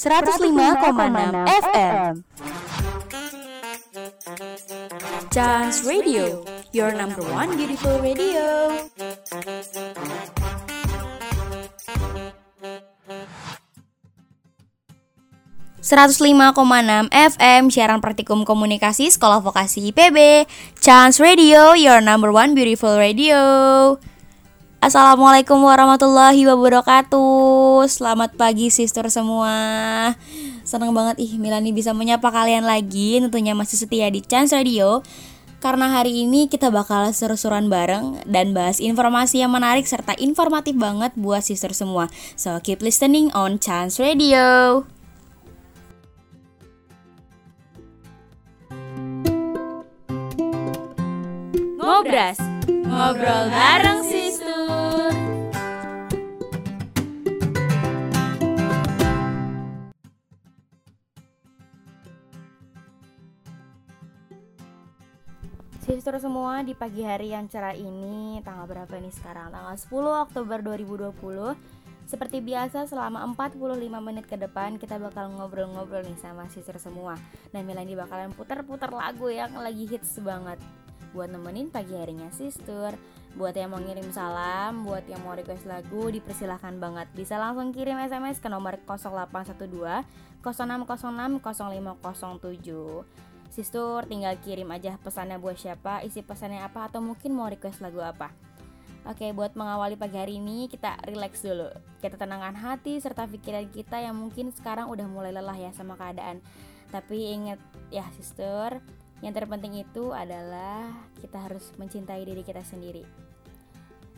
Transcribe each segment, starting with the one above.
105,6 FM. Chance Radio, your number one beautiful radio. Seratus lima enam FM siaran praktikum komunikasi Sekolah Vokasi IPB Chance Radio, your number one beautiful radio. Assalamualaikum warahmatullahi wabarakatuh. Selamat pagi sister semua. Senang banget ih Milani bisa menyapa kalian lagi. Tentunya masih setia di Chance Radio. Karena hari ini kita bakal seru-seruan bareng Dan bahas informasi yang menarik serta informatif banget buat sister semua. So keep listening on Chance Radio. Ngobras. Ngobrol bareng Sister semua di pagi hari yang cerah ini Tanggal berapa ini sekarang? Tanggal 10 Oktober 2020 Seperti biasa selama 45 menit ke depan Kita bakal ngobrol-ngobrol nih sama sister semua. Dan Melanie bakalan putar-putar lagu yang lagi hits banget. Buat nemenin pagi harinya sister. Buat yang mau ngirim salam, buat yang mau request lagu Dipersilahkan banget. Bisa langsung kirim SMS ke nomor 0812 0606 0507 Sister tinggal kirim aja pesannya buat siapa, isi pesannya apa atau mungkin mau request lagu apa. Oke, buat mengawali pagi hari ini kita relax dulu. Kita tenangkan hati serta pikiran kita yang mungkin sekarang udah mulai lelah ya sama keadaan. Tapi ingat ya sister, yang terpenting itu adalah kita harus mencintai diri kita sendiri.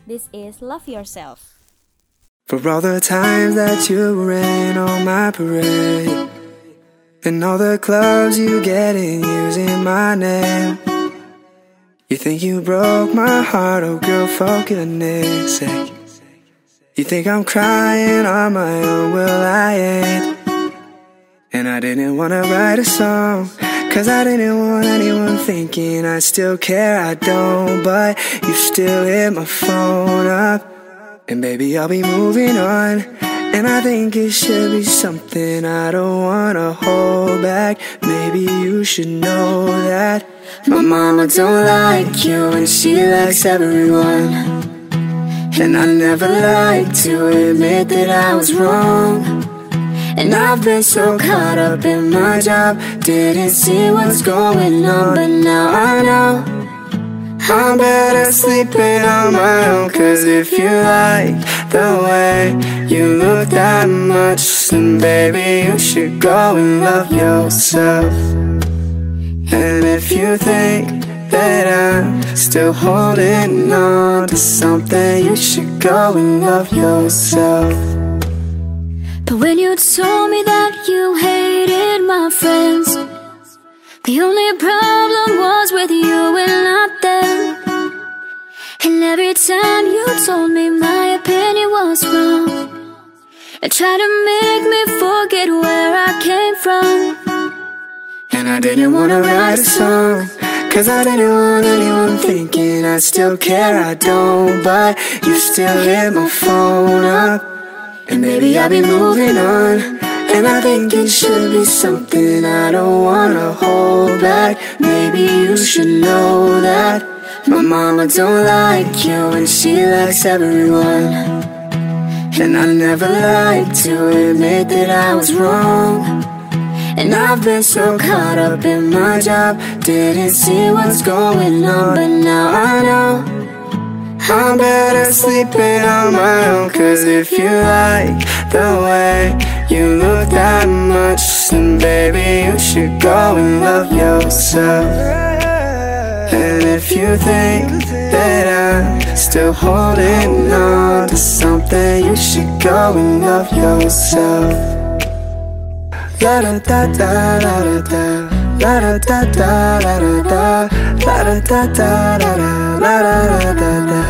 This is love yourself. For all the times that you rain on my parade And all the clubs you get in using my name. You think you broke my heart, oh girl, for goodness sake. You think I'm crying on my own, well I ain't. And I didn't wanna write a song Cause I didn't want anyone thinking I still care, I don't. But you still hit my phone up. And baby, I'll be moving on and I think it should be something I don't wanna hold back. Maybe you should know that my mama don't like you and she likes everyone. And I never like to admit that I was wrong. And I've been so caught up in my job, didn't see what's going on, but now I know. I'm better sleeping on my own Cause if you like the way you look that much Then baby you should go and love yourself And if you think that I'm still holding on to something You should go and love yourself But when you told me that you hated my friends the only problem was with you and not them. And every time you told me my opinion was wrong, and tried to make me forget where I came from. And I didn't wanna write a song. Cause I didn't want anyone thinking I still care, I don't. But you still hit my phone up. And maybe I'll be moving on. And I think it should be something I don't wanna hold back. Maybe you should know that my mama don't like you and she likes everyone. And I never like to admit that I was wrong. And I've been so caught up in my job, didn't see what's going on, but now I know. I'm better sleeping on my own Cause if you like the way you look that much Then baby you should go and love yourself And if you think that I'm still holding on should go and love yourself La da da da da da La da da da da da La da da da la da la da da da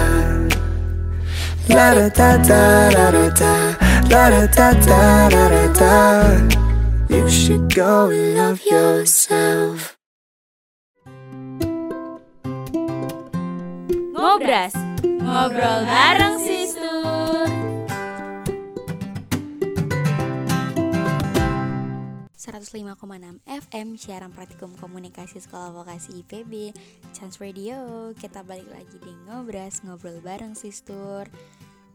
La da da da la da da La da da da la da da You should go and love yourself Ngobras, ngobrol bareng 105,6 FM Siaran Praktikum Komunikasi Sekolah Vokasi IPB Chance Radio. Kita balik lagi di Ngobras Ngobrol bareng Sistur.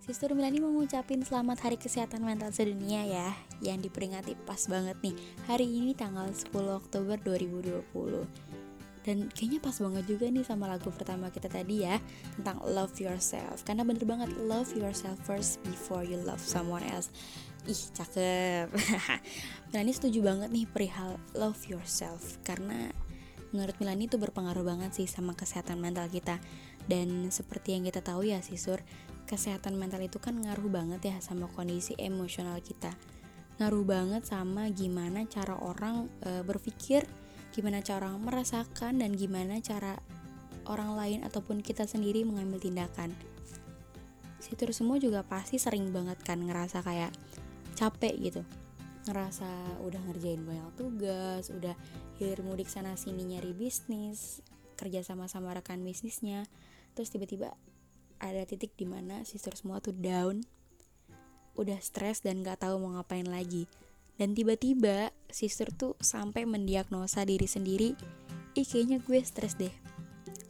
Sistur Milani mau ngucapin selamat Hari Kesehatan Mental Sedunia ya Yang diperingati pas banget nih. Hari ini tanggal 10 Oktober 2020 dan kayaknya pas banget juga nih sama lagu pertama kita tadi ya tentang love yourself. Karena bener banget love yourself first before you love someone else. Ih cakep Milani setuju banget nih perihal love yourself karena menurut Milani itu berpengaruh banget sih sama kesehatan mental kita dan seperti yang kita tahu ya sisur kesehatan mental itu kan ngaruh banget ya sama kondisi emosional kita ngaruh banget sama gimana cara orang e, berpikir gimana cara orang merasakan dan gimana cara orang lain ataupun kita sendiri mengambil tindakan. Situ semua juga pasti sering banget kan ngerasa kayak capek gitu. Ngerasa udah ngerjain banyak tugas, udah hilir mudik sana sini nyari bisnis, kerja sama-sama rekan bisnisnya. Terus tiba-tiba ada titik di mana sister semua tuh down, udah stres dan gak tahu mau ngapain lagi dan tiba-tiba sister tuh sampai mendiagnosa diri sendiri, ih kayaknya gue stres deh.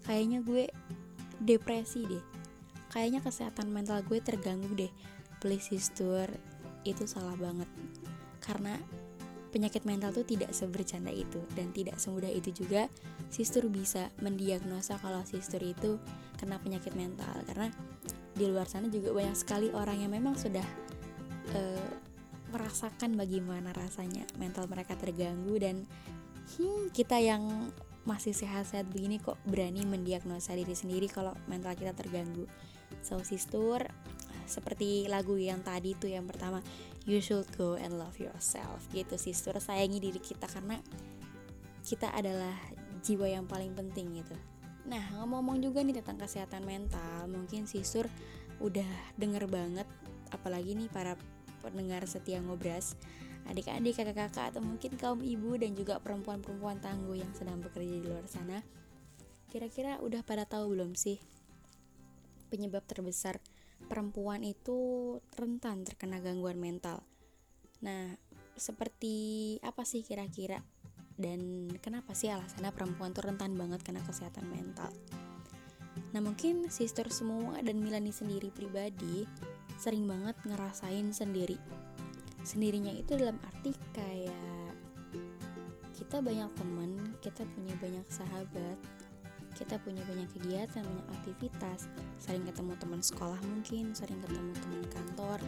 Kayaknya gue depresi deh. Kayaknya kesehatan mental gue terganggu deh. Please sister, itu salah banget. Karena penyakit mental tuh tidak sebercanda itu dan tidak semudah itu juga sister bisa mendiagnosa kalau sister itu kena penyakit mental karena di luar sana juga banyak sekali orang yang memang sudah uh, merasakan bagaimana rasanya mental mereka terganggu dan hmm, kita yang masih sehat-sehat begini kok berani mendiagnosa diri sendiri kalau mental kita terganggu. So sister, seperti lagu yang tadi tuh yang pertama, you should go and love yourself. Gitu sister, sayangi diri kita karena kita adalah jiwa yang paling penting gitu. Nah, ngomong-ngomong juga nih tentang kesehatan mental, mungkin sister udah denger banget apalagi nih para pendengar setia ngobras, adik-adik, kakak-kakak, atau mungkin kaum ibu dan juga perempuan-perempuan tangguh yang sedang bekerja di luar sana. Kira-kira udah pada tahu belum sih penyebab terbesar perempuan itu rentan terkena gangguan mental? Nah, seperti apa sih kira-kira dan kenapa sih alasannya perempuan tuh rentan banget kena kesehatan mental? Nah mungkin sister semua dan Milani sendiri pribadi sering banget ngerasain sendiri sendirinya itu dalam arti kayak kita banyak teman kita punya banyak sahabat kita punya banyak kegiatan banyak aktivitas. Sering ketemu teman sekolah mungkin sering ketemu teman kantor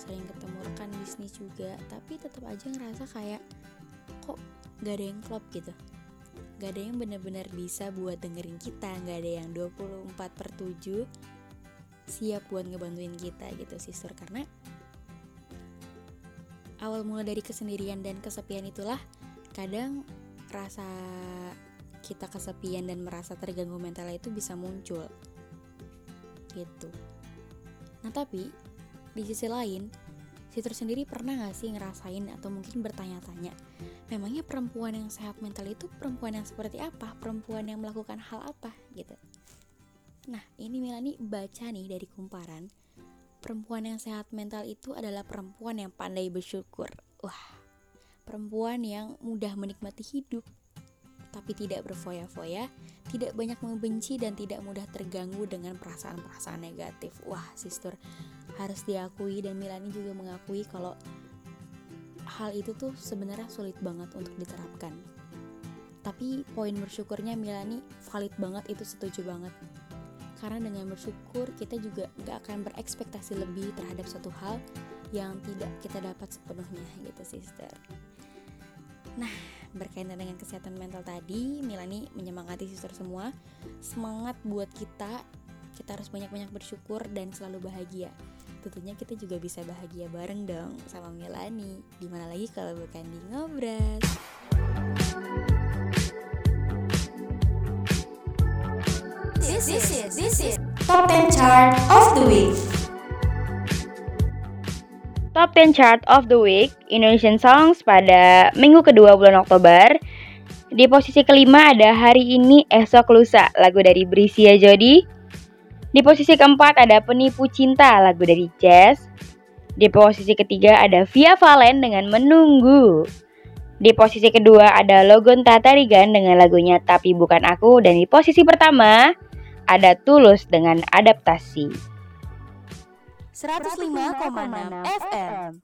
sering ketemu rekan bisnis juga. Tapi tetap aja ngerasa kayak kok gak ada yang klop gitu? Gak ada yang benar-benar bisa buat dengerin kita gak ada yang 24 per 7 siap buat ngebantuin kita gitu sister. Karena awal mula dari kesendirian dan kesepian itulah kadang rasa kita kesepian dan merasa terganggu mental itu bisa muncul. Gitu. Nah tapi di sisi lain sister sendiri pernah gak sih ngerasain atau mungkin bertanya-tanya memangnya perempuan yang sehat mental itu perempuan yang seperti apa? Perempuan yang melakukan hal apa? Gitu. Nah, ini Melani baca nih dari kumparan. Perempuan yang sehat mental itu adalah perempuan yang pandai bersyukur. Wah, perempuan yang mudah menikmati hidup, tapi tidak berfoya-foya, tidak banyak membenci dan tidak mudah terganggu dengan perasaan-perasaan negatif. Wah, sister, harus diakui dan Milani juga mengakui kalau hal itu tuh sebenarnya sulit banget untuk diterapkan. Tapi poin bersyukurnya Milani valid banget itu setuju banget karena dengan bersyukur kita juga gak akan berekspektasi lebih terhadap suatu hal yang tidak kita dapat sepenuhnya gitu sister nah berkaitan dengan kesehatan mental tadi Milani menyemangati sister semua. Semangat buat kita. Kita harus banyak-banyak bersyukur dan selalu bahagia. Tentunya kita juga bisa bahagia bareng dong sama Milani. Di mana lagi kalau bukan di ngobras? This is this is Top 10 Chart of the Week. Top 10 Chart of the Week Indonesian Songs pada minggu kedua bulan Oktober. Di posisi kelima ada Hari Ini Esok Lusa lagu dari Brisia Jodi. Di posisi keempat ada Penipu Cinta lagu dari Jazz. Di posisi ketiga ada Via Valen dengan Menunggu. Di posisi kedua ada Logon Tatarigan dengan lagunya Tapi Bukan Aku dan di posisi pertama ada Tulus dengan Adaptasi. 105,6 FM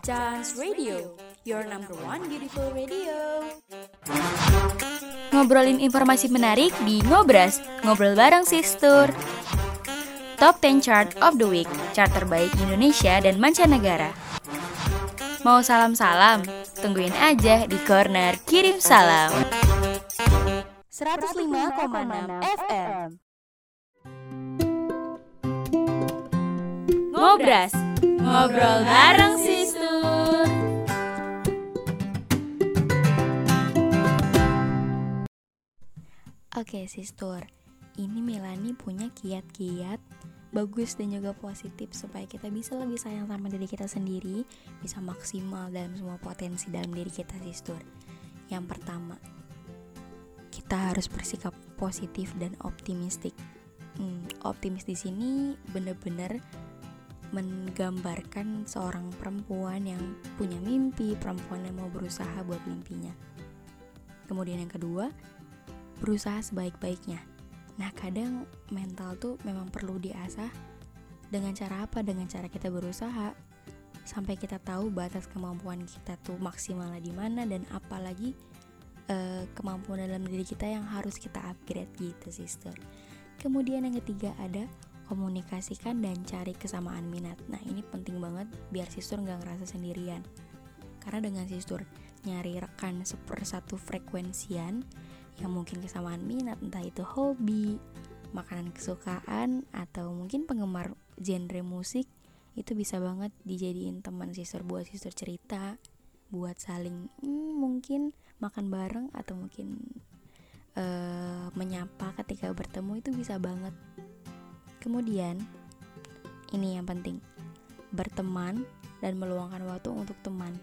Chance Radio, your number one beautiful radio. Ngobrolin informasi menarik di Ngobras, ngobrol bareng Sistur. Top 10 Chart of the Week, chart terbaik Indonesia dan mancanegara. Mau salam-salam? Tungguin aja di corner kirim salam. 105,6 FM Ngobras, ngobrol bareng Sistur. Oke, Sistur. Ini Melani punya kiat-kiat bagus dan juga positif supaya kita bisa lebih sayang sama diri kita sendiri, bisa maksimal dalam semua potensi dalam diri kita, Sistur. Yang pertama, kita harus bersikap positif dan optimistik. Hmm, optimis di sini bener-bener menggambarkan seorang perempuan yang punya mimpi, perempuan yang mau berusaha buat mimpinya. Kemudian yang kedua, berusaha sebaik-baiknya. Nah, kadang mental tuh memang perlu diasah dengan cara apa? Dengan cara kita berusaha sampai kita tahu batas kemampuan kita tuh maksimalnya di mana dan apalagi uh, kemampuan dalam diri kita yang harus kita upgrade gitu, sister. Kemudian yang ketiga ada komunikasikan dan cari kesamaan minat. Nah ini penting banget biar sister nggak ngerasa sendirian. Karena dengan sister nyari rekan sepersatu frekuensian yang mungkin kesamaan minat, entah itu hobi, makanan kesukaan, atau mungkin penggemar genre musik, itu bisa banget dijadiin teman sister buat sister cerita, buat saling hmm, mungkin makan bareng atau mungkin uh, menyapa ketika bertemu itu bisa banget Kemudian, ini yang penting, berteman dan meluangkan waktu untuk teman.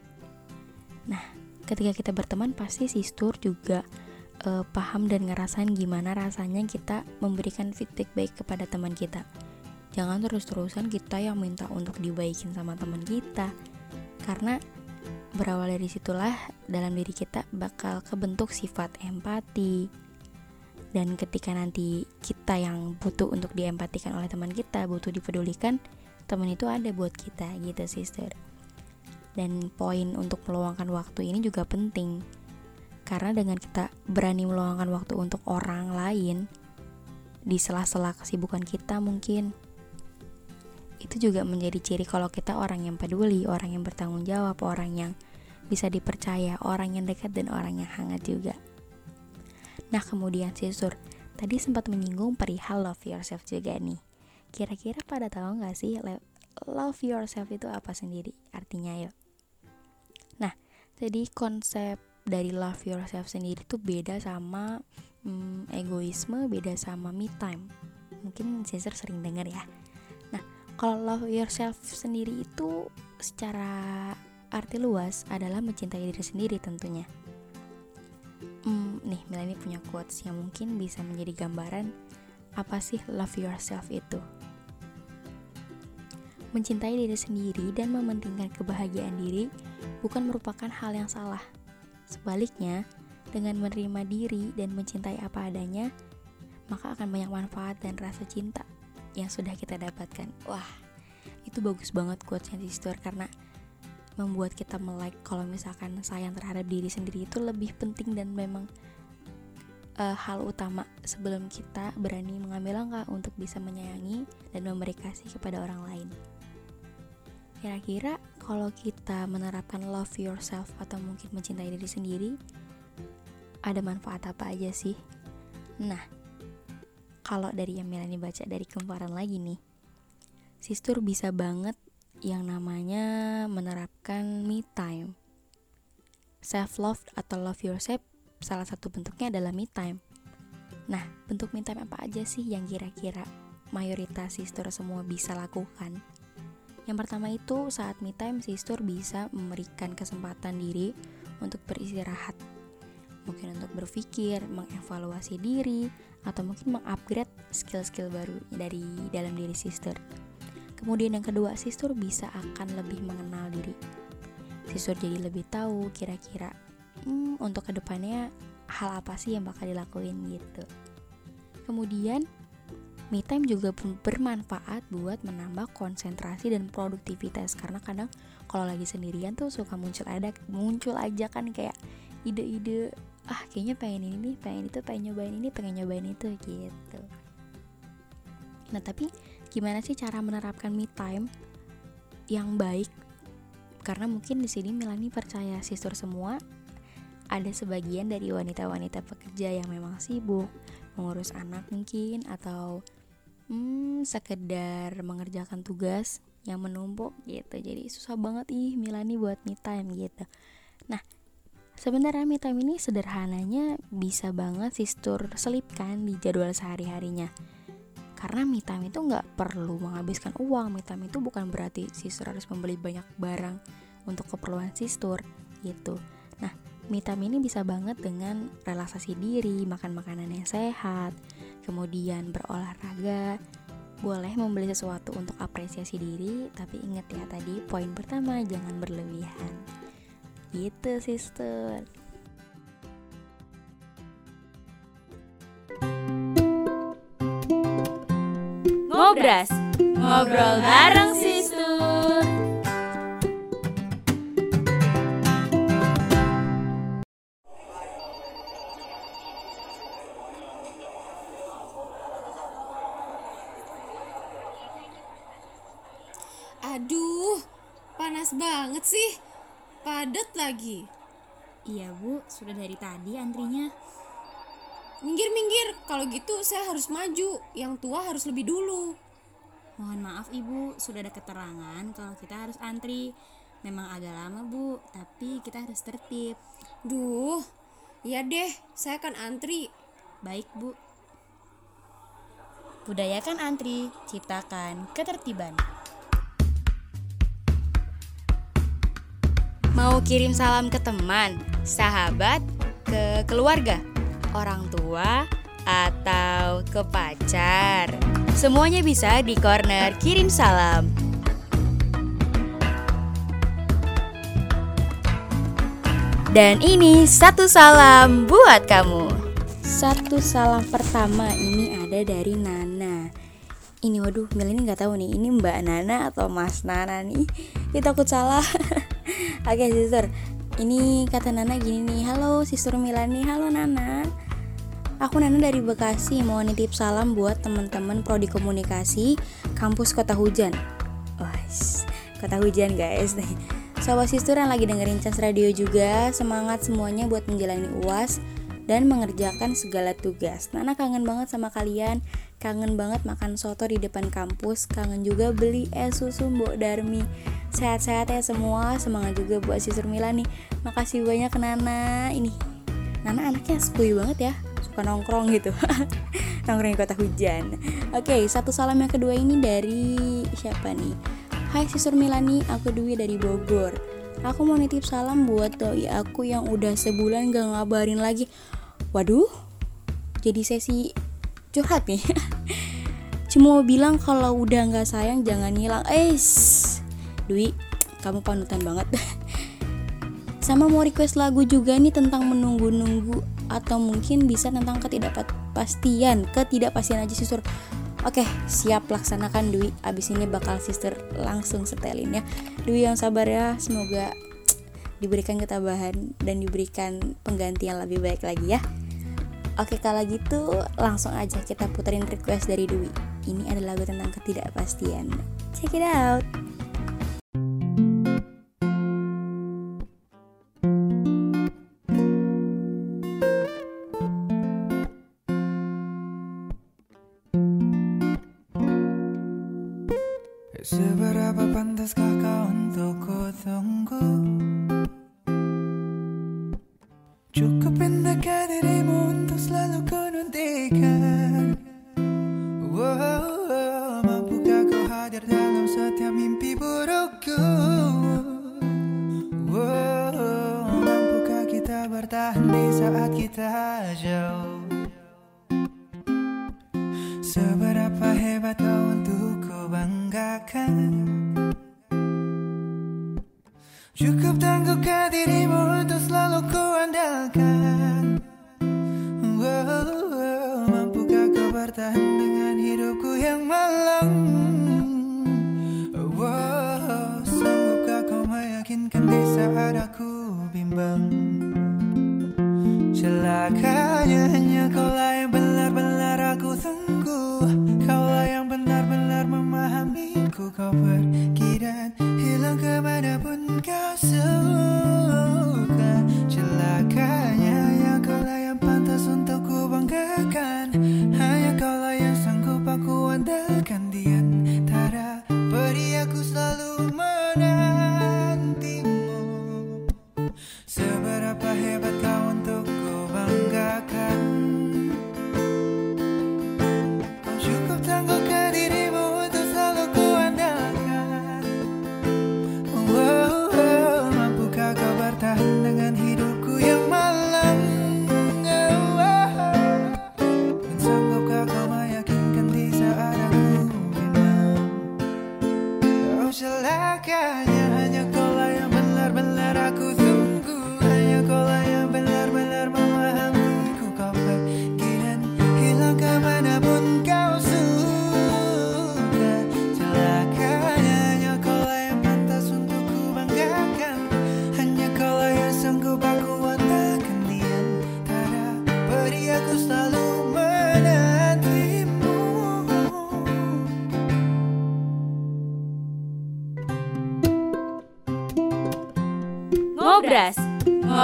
Nah, ketika kita berteman pasti sistur juga uh, paham dan ngerasain gimana rasanya kita memberikan feedback baik kepada teman kita. Jangan terus-terusan kita yang minta untuk dibaikin sama teman kita. Karena berawal dari situlah dalam diri kita bakal kebentuk sifat empati, dan ketika nanti kita yang butuh untuk diempatikan oleh teman kita butuh dipedulikan teman itu ada buat kita gitu sister dan poin untuk meluangkan waktu ini juga penting karena dengan kita berani meluangkan waktu untuk orang lain di sela-sela kesibukan kita mungkin itu juga menjadi ciri kalau kita orang yang peduli, orang yang bertanggung jawab, orang yang bisa dipercaya, orang yang dekat dan orang yang hangat juga. Nah kemudian si Sur tadi sempat menyinggung perihal love yourself juga nih. Kira-kira pada tahu nggak sih love yourself itu apa sendiri artinya yuk? Nah jadi konsep dari love yourself sendiri tuh beda sama hmm, egoisme, beda sama me time. Mungkin Caesar sering dengar ya. Nah kalau love yourself sendiri itu secara arti luas adalah mencintai diri sendiri tentunya hmm, nih Melanie punya quotes yang mungkin bisa menjadi gambaran apa sih love yourself itu. Mencintai diri sendiri dan mementingkan kebahagiaan diri bukan merupakan hal yang salah. Sebaliknya, dengan menerima diri dan mencintai apa adanya, maka akan banyak manfaat dan rasa cinta yang sudah kita dapatkan. Wah, itu bagus banget quotesnya sister karena membuat kita melek kalau misalkan sayang terhadap diri sendiri itu lebih penting dan memang uh, hal utama sebelum kita berani mengambil langkah untuk bisa menyayangi dan memberi kasih kepada orang lain. Kira-kira kalau kita menerapkan love yourself atau mungkin mencintai diri sendiri, ada manfaat apa aja sih? Nah, kalau dari yang Melani baca dari kemparan lagi nih, Sistur bisa banget yang namanya menerapkan me time. Self love atau love yourself salah satu bentuknya adalah me time. Nah, bentuk me time apa aja sih yang kira-kira mayoritas sister semua bisa lakukan? Yang pertama itu saat me time sister bisa memberikan kesempatan diri untuk beristirahat. Mungkin untuk berpikir, mengevaluasi diri, atau mungkin mengupgrade skill-skill baru dari dalam diri sister. Kemudian yang kedua, sister bisa akan lebih mengenal diri. siswa jadi lebih tahu kira-kira hmm, untuk ke depannya hal apa sih yang bakal dilakuin? gitu. Kemudian me time juga bermanfaat buat menambah konsentrasi dan produktivitas. Karena kadang kalau lagi sendirian tuh suka muncul ada muncul aja kan kayak ide-ide ah kayaknya pengen ini nih pengen itu pengen nyobain ini pengen nyobain itu gitu. Nah tapi gimana sih cara menerapkan me time yang baik? Karena mungkin di sini Milani percaya sister semua ada sebagian dari wanita-wanita pekerja yang memang sibuk mengurus anak mungkin atau hmm, sekedar mengerjakan tugas yang menumpuk gitu. Jadi susah banget ih Milani buat me time gitu. Nah sebenarnya me time ini sederhananya bisa banget sister selipkan di jadwal sehari-harinya karena me time itu nggak perlu menghabiskan uang me time itu bukan berarti sister harus membeli banyak barang untuk keperluan sister gitu nah me time ini bisa banget dengan relaksasi diri makan makanan yang sehat kemudian berolahraga, boleh membeli sesuatu untuk apresiasi diri, tapi ingat ya tadi poin pertama jangan berlebihan. Gitu, sister. Ngobras, ngobrol bareng sister. Aduh, panas banget sih. Padat lagi. Iya bu, sudah dari tadi antrinya. Minggir-minggir, kalau gitu saya harus maju. Yang tua harus lebih dulu. Mohon maaf ibu, sudah ada keterangan kalau kita harus antri. Memang agak lama bu, tapi kita harus tertib. Duh, ya deh, saya akan antri. Baik bu. Budayakan antri, ciptakan ketertiban. Mau kirim salam ke teman, sahabat, ke keluarga, orang tua, atau ke pacar. Semuanya bisa di corner kirim salam. Dan ini satu salam buat kamu. Satu salam pertama ini ada dari Nana. Ini waduh, Mil ini nggak tahu nih, ini Mbak Nana atau Mas Nana nih. Ini takut salah. Oke, sister. Ini kata Nana gini nih, halo sister Milani, halo Nana. Aku Nana dari Bekasi mau nitip salam buat teman-teman prodi komunikasi kampus Kota Hujan. Oh, Kota Hujan guys. Sobat sister yang lagi dengerin Cas Radio juga, semangat semuanya buat menjalani UAS dan mengerjakan segala tugas. Nana kangen banget sama kalian, kangen banget makan soto di depan kampus, kangen juga beli es susu Mbok Darmi. Sehat-sehat ya semua, semangat juga buat Sister Mila nih. Makasih banyak Nana. Ini Nana anaknya sekui banget ya, suka nongkrong gitu. nongkrong di kota hujan. Oke, satu salam yang kedua ini dari siapa nih? Hai Sister Milani, aku Dwi dari Bogor. Aku mau nitip salam buat doi aku yang udah sebulan gak ngabarin lagi. Waduh, jadi sesi curhat nih. Cuma mau bilang kalau udah nggak sayang jangan hilang. Eh, Dwi, kamu panutan banget. Sama mau request lagu juga nih tentang menunggu-nunggu atau mungkin bisa tentang ketidakpastian, ketidakpastian aja sisur. Oke, siap laksanakan Dwi. Abis ini bakal sister langsung setelin ya. Dwi yang sabar ya. Semoga diberikan ketabahan dan diberikan pengganti yang lebih baik lagi ya. Oke, kalau gitu langsung aja kita puterin request dari Dwi. Ini adalah lagu tentang ketidakpastian. Check it out. Seberapa pantaskah Cukup tangguhkan dirimu untuk selalu ku You.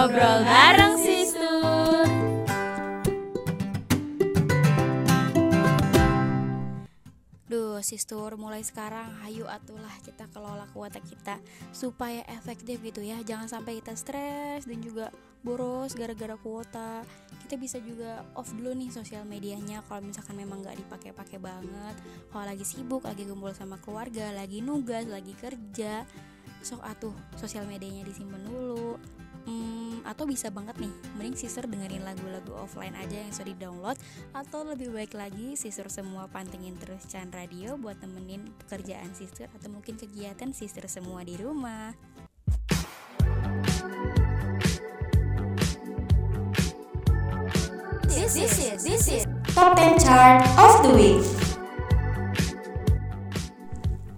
Ngobrol bareng Sistur. Duh, Sistur, mulai sekarang hayu atulah kita kelola kuota kita supaya efektif gitu ya. Jangan sampai kita stres dan juga boros gara-gara kuota. Kita bisa juga off dulu nih sosial medianya kalau misalkan memang nggak dipakai-pakai banget. Kalau lagi sibuk, lagi kumpul sama keluarga, lagi nugas, lagi kerja, sok atuh sosial medianya disimpan dulu Hmm, atau bisa banget nih mending sister dengerin lagu-lagu offline aja yang sudah di download atau lebih baik lagi sister semua pantengin terus Chan Radio buat temenin pekerjaan sister atau mungkin kegiatan sister semua di rumah This, this is this is Top 10 Chart of the Week.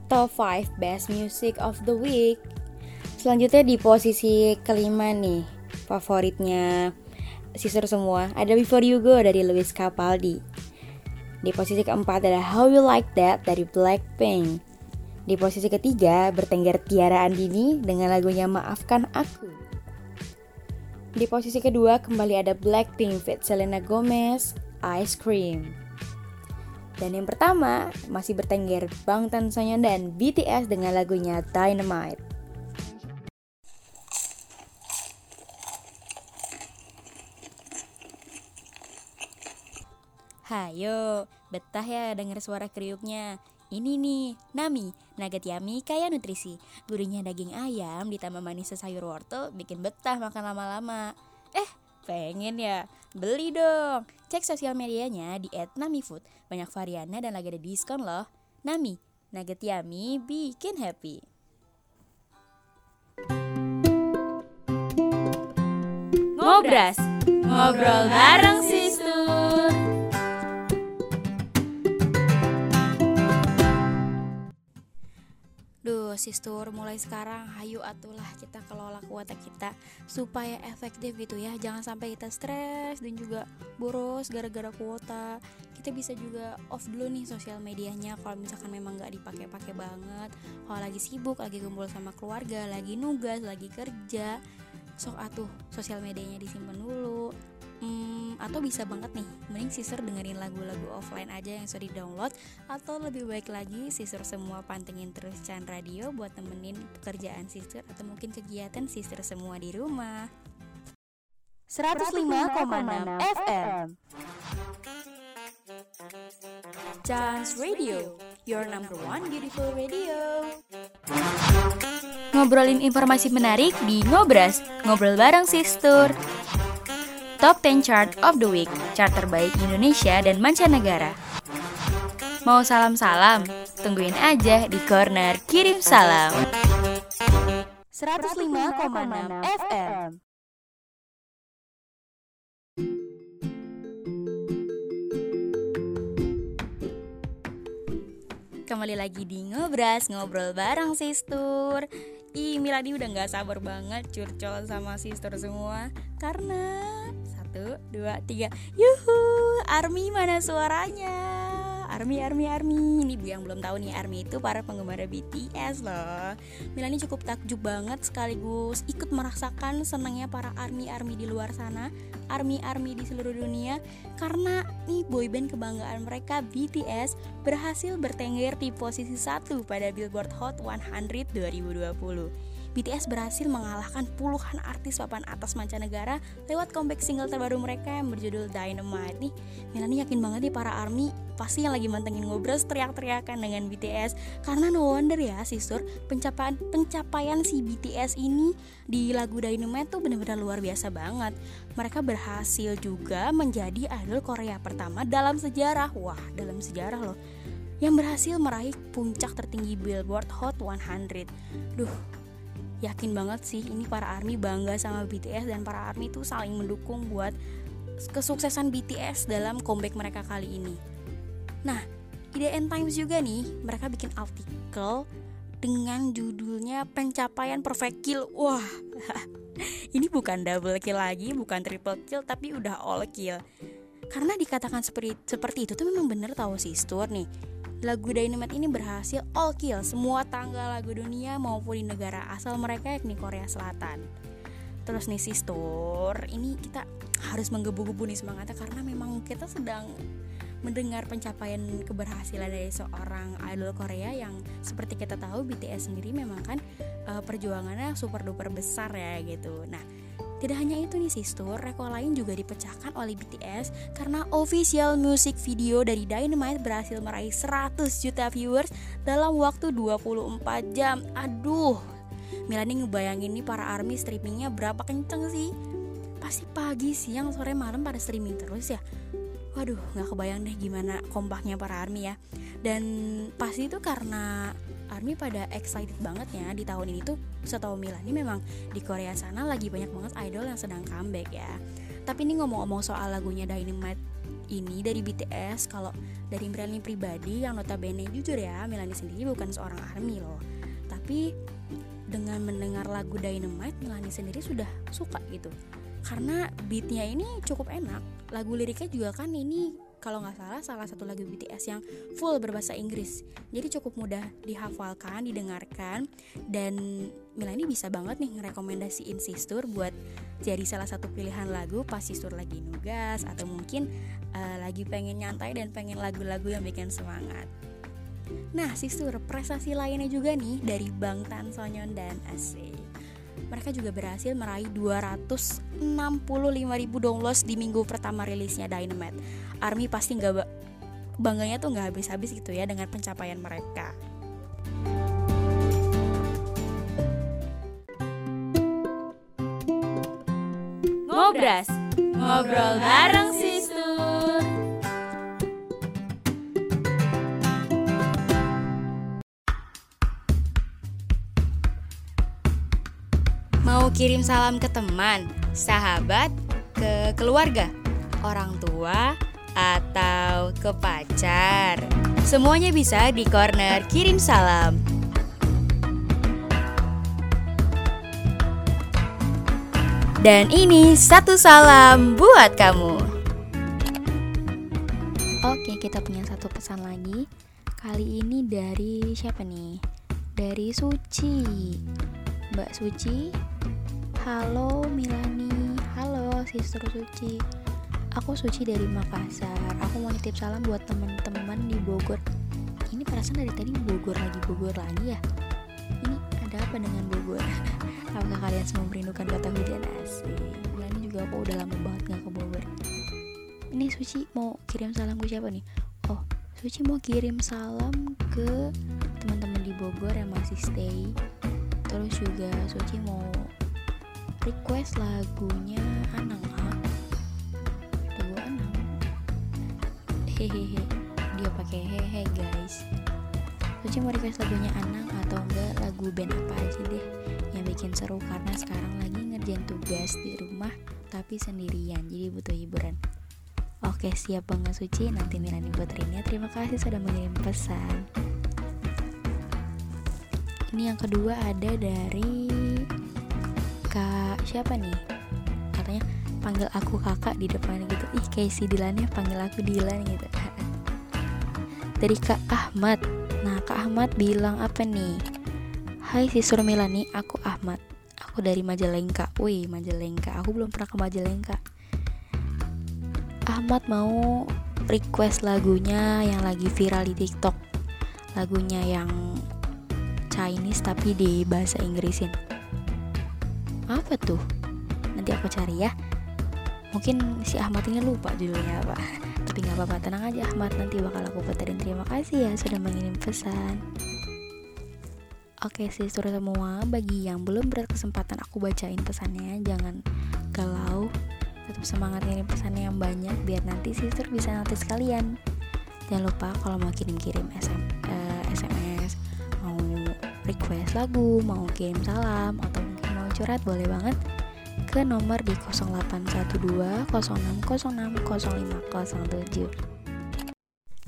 Top 5 Best Music of the Week Selanjutnya di posisi kelima nih Favoritnya sister semua. Ada Before You Go dari Louis Capaldi. Di posisi keempat ada How You Like That dari Blackpink. Di posisi ketiga bertengger Tiara Andini dengan lagunya Maafkan Aku. Di posisi kedua kembali ada Blackpink fit Selena Gomez Ice Cream. Dan yang pertama masih bertengger Bangtan Sonyeon dan BTS dengan lagunya Dynamite. Hayo, betah ya denger suara kriuknya. Ini nih, Nami, nugget yummy kaya nutrisi. Gurihnya daging ayam ditambah manisnya sayur wortel bikin betah makan lama-lama. Eh, pengen ya? Beli dong. Cek sosial medianya di @namifood. Banyak variannya dan lagi ada diskon loh. Nami, nugget yummy bikin happy. Ngobras, ngobrol bareng Sistur, mulai sekarang hayu atulah kita kelola kuota kita supaya efektif gitu ya. Jangan sampai kita stres dan juga boros gara-gara kuota. Kita bisa juga off dulu nih sosial medianya kalau misalkan memang nggak dipakai-pakai banget. Kalau lagi sibuk, lagi kumpul sama keluarga, lagi nugas, lagi kerja, sok atuh sosial medianya disimpan dulu. Hmm, atau bisa banget nih, mending sister dengerin lagu-lagu offline aja yang sudah di download atau lebih baik lagi sister semua pantengin terus Chan Radio buat temenin pekerjaan sister atau mungkin kegiatan sister semua di rumah. 105,6 FM Chance Radio, your number one beautiful radio. Ngobrolin informasi menarik di Ngobras, ngobrol bareng Sistur. Top 10 Chart of the Week, chart terbaik Indonesia dan mancanegara. Mau salam-salam? Tungguin aja di corner kirim salam. 105,6 FM. Kembali lagi di Ngobras, ngobrol bareng Sistur Ih, Milani udah gak sabar banget curcol sama Sistur semua Karena Satu, dua, tiga Yuhu, Army mana suaranya? Army, Army, Army. Ini yang belum tahu nih, Army itu para penggemar BTS loh. Milani cukup takjub banget sekaligus ikut merasakan senangnya para Army-Army di luar sana, Army-Army di seluruh dunia karena nih boyband kebanggaan mereka BTS berhasil bertengger di posisi satu pada Billboard Hot 100 2020. BTS berhasil mengalahkan puluhan artis papan atas mancanegara lewat comeback single terbaru mereka yang berjudul Dynamite nih. Melani yakin banget nih para ARMY pasti yang lagi mantengin ngobros teriak-teriakan dengan BTS karena no wonder ya sister pencapaian pencapaian si BTS ini di lagu Dynamite tuh bener-bener luar biasa banget. Mereka berhasil juga menjadi idol Korea pertama dalam sejarah. Wah, dalam sejarah loh yang berhasil meraih puncak tertinggi Billboard Hot 100. Duh, yakin banget sih ini para army bangga sama BTS dan para army itu saling mendukung buat kesuksesan BTS dalam comeback mereka kali ini. Nah, IDN Times juga nih, mereka bikin artikel dengan judulnya pencapaian perfect kill. Wah, ini bukan double kill lagi, bukan triple kill, tapi udah all kill. Karena dikatakan seperti seperti itu tuh memang bener tahu sih Stuart nih Lagu Dynamite ini berhasil all kill semua tangga lagu dunia maupun di negara asal mereka yakni Korea Selatan. Terus nih Sistur, ini kita harus menggebu-gebu nih semangatnya karena memang kita sedang mendengar pencapaian keberhasilan dari seorang idol Korea yang seperti kita tahu BTS sendiri memang kan uh, perjuangannya super duper besar ya gitu. Nah, tidak hanya itu nih sistur, rekor lain juga dipecahkan oleh BTS karena official music video dari Dynamite berhasil meraih 100 juta viewers dalam waktu 24 jam. Aduh, Milani ngebayangin nih para ARMY streamingnya berapa kenceng sih? Pasti pagi, siang, sore, malam pada streaming terus ya. Waduh, gak kebayang deh gimana kompaknya para ARMY ya. Dan pasti itu karena ARMY pada excited banget ya di tahun ini tuh. Setahu Mila ini memang di Korea sana lagi banyak banget idol yang sedang comeback ya. Tapi ini ngomong-ngomong soal lagunya Dynamite ini dari BTS kalau dari Milani pribadi yang notabene jujur ya Milani sendiri bukan seorang ARMY loh. Tapi dengan mendengar lagu Dynamite Milani sendiri sudah suka gitu. Karena beatnya ini cukup enak lagu liriknya juga kan ini kalau nggak salah salah satu lagu BTS yang full berbahasa Inggris. Jadi cukup mudah dihafalkan didengarkan dan Mila ini bisa banget nih ngerekomendasiin Sistur buat jadi salah satu pilihan lagu pas Sistur lagi nugas atau mungkin uh, lagi pengen nyantai dan pengen lagu-lagu yang bikin semangat. Nah, Sistur, prestasi lainnya juga nih dari Bang Tan Sonyeon dan Ase mereka juga berhasil meraih 265 ribu downloads di minggu pertama rilisnya Dynamite. ARMY pasti nggak bangganya tuh nggak habis-habis gitu ya dengan pencapaian mereka. Ngobras, ngobrol bareng sister. Kirim salam ke teman, sahabat, ke keluarga, orang tua, atau ke pacar. Semuanya bisa di corner kirim salam. Dan ini satu salam buat kamu. Oke, kita punya satu pesan lagi. Kali ini dari siapa nih? Dari Suci. Mbak Suci, Halo Milani, halo Sister Suci. Aku Suci dari Makassar. Aku mau nitip salam buat teman-teman di Bogor. Ini perasaan dari tadi Bogor lagi Bogor lagi ya. Ini ada apa dengan Bogor? Apakah kalian semua merindukan kata hujan asik? Milani juga aku udah lama banget gak ke Bogor. Ini Suci mau kirim salam ke siapa nih? Oh, Suci mau kirim salam ke teman-teman di Bogor yang masih stay. Terus juga Suci mau request lagunya Anang lagu Anang. Hehehe. Dia pakai hehe guys. Suci mau request lagunya Anang atau enggak lagu band apa aja deh yang bikin seru. Karena sekarang lagi ngerjain tugas di rumah tapi sendirian. Jadi butuh hiburan. Oke siap banget Suci. Nanti Milani Putrinya Terima kasih sudah mengirim pesan. Ini yang kedua ada dari Kak siapa nih? Katanya panggil aku kakak di depan gitu. Ih kayak si Dilan ya panggil aku Dilan gitu. Dari Kak Ahmad. Nah Kak Ahmad bilang apa nih? Hai Sisur Milani aku Ahmad. Aku dari Majalengka. Wih Majalengka. Aku belum pernah ke Majalengka. Ahmad mau request lagunya yang lagi viral di TikTok. Lagunya yang Chinese tapi di bahasa Inggrisin. Apa tuh? Nanti aku cari ya. Mungkin si Ahmad ini lupa judulnya apa. Tapi nggak apa-apa, tenang aja Ahmad. Nanti bakal aku puterin. Terima kasih ya sudah mengirim pesan. Oke sih suruh semua bagi yang belum berkesempatan aku bacain pesannya jangan galau tetap semangat ngirim pesannya yang banyak biar nanti sister bisa notice kalian jangan lupa kalau mau kirim-kirim SM, eh, SMS mau request lagu mau kirim salam atau curhat boleh banget ke nomor di 0812 0606 0507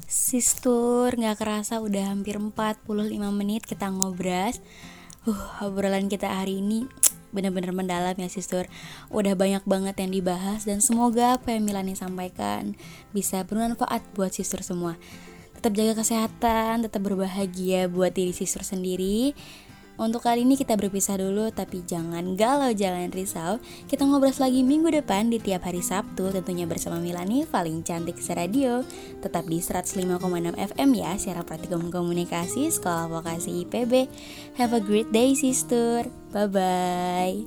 Sistur, nggak kerasa udah hampir 45 menit kita ngobras. Uh, obrolan kita hari ini bener-bener mendalam ya Sistur. Udah banyak banget yang dibahas dan semoga apa yang Milani sampaikan bisa bermanfaat buat Sistur semua. Tetap jaga kesehatan, tetap berbahagia buat diri Sistur sendiri. Untuk kali ini kita berpisah dulu, tapi jangan galau, jangan risau. Kita ngobrol lagi minggu depan di tiap hari Sabtu, tentunya bersama Milani, paling cantik seradio. Tetap di 105,6 FM ya, secara praktikum komunikasi, Sekolah Vokasi IPB. Have a great day, sister. Bye-bye.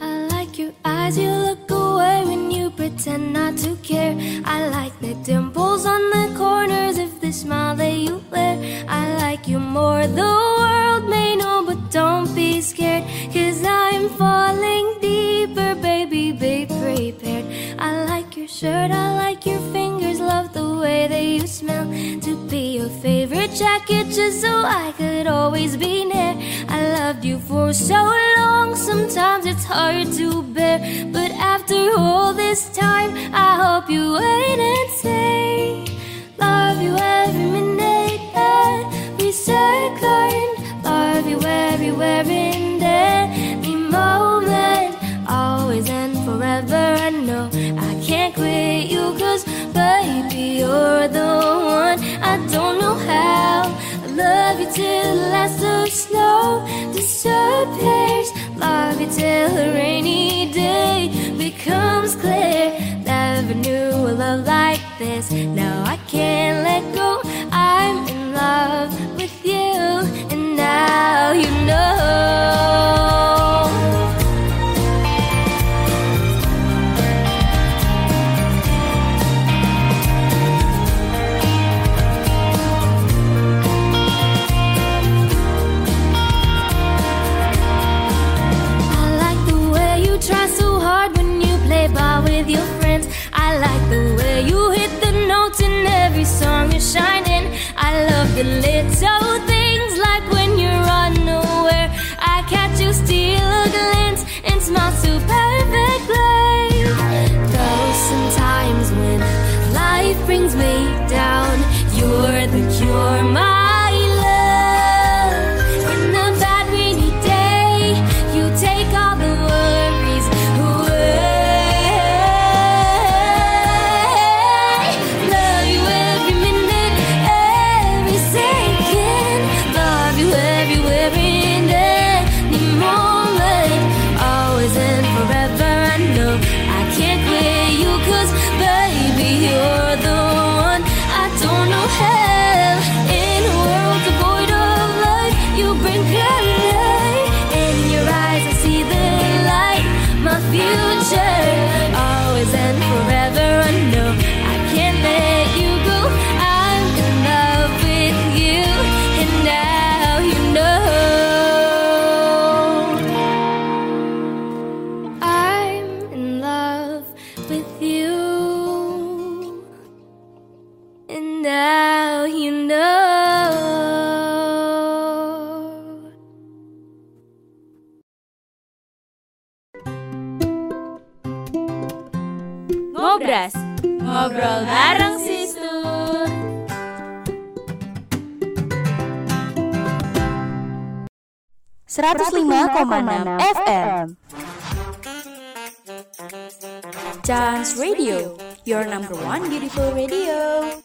I like your eyes, you look away when you pretend not to care. I like the dimples on the corners of just so I could always be near. I loved you for so long, sometimes it's hard to bear. 105,6 FM. Chance Radio, your number one beautiful radio.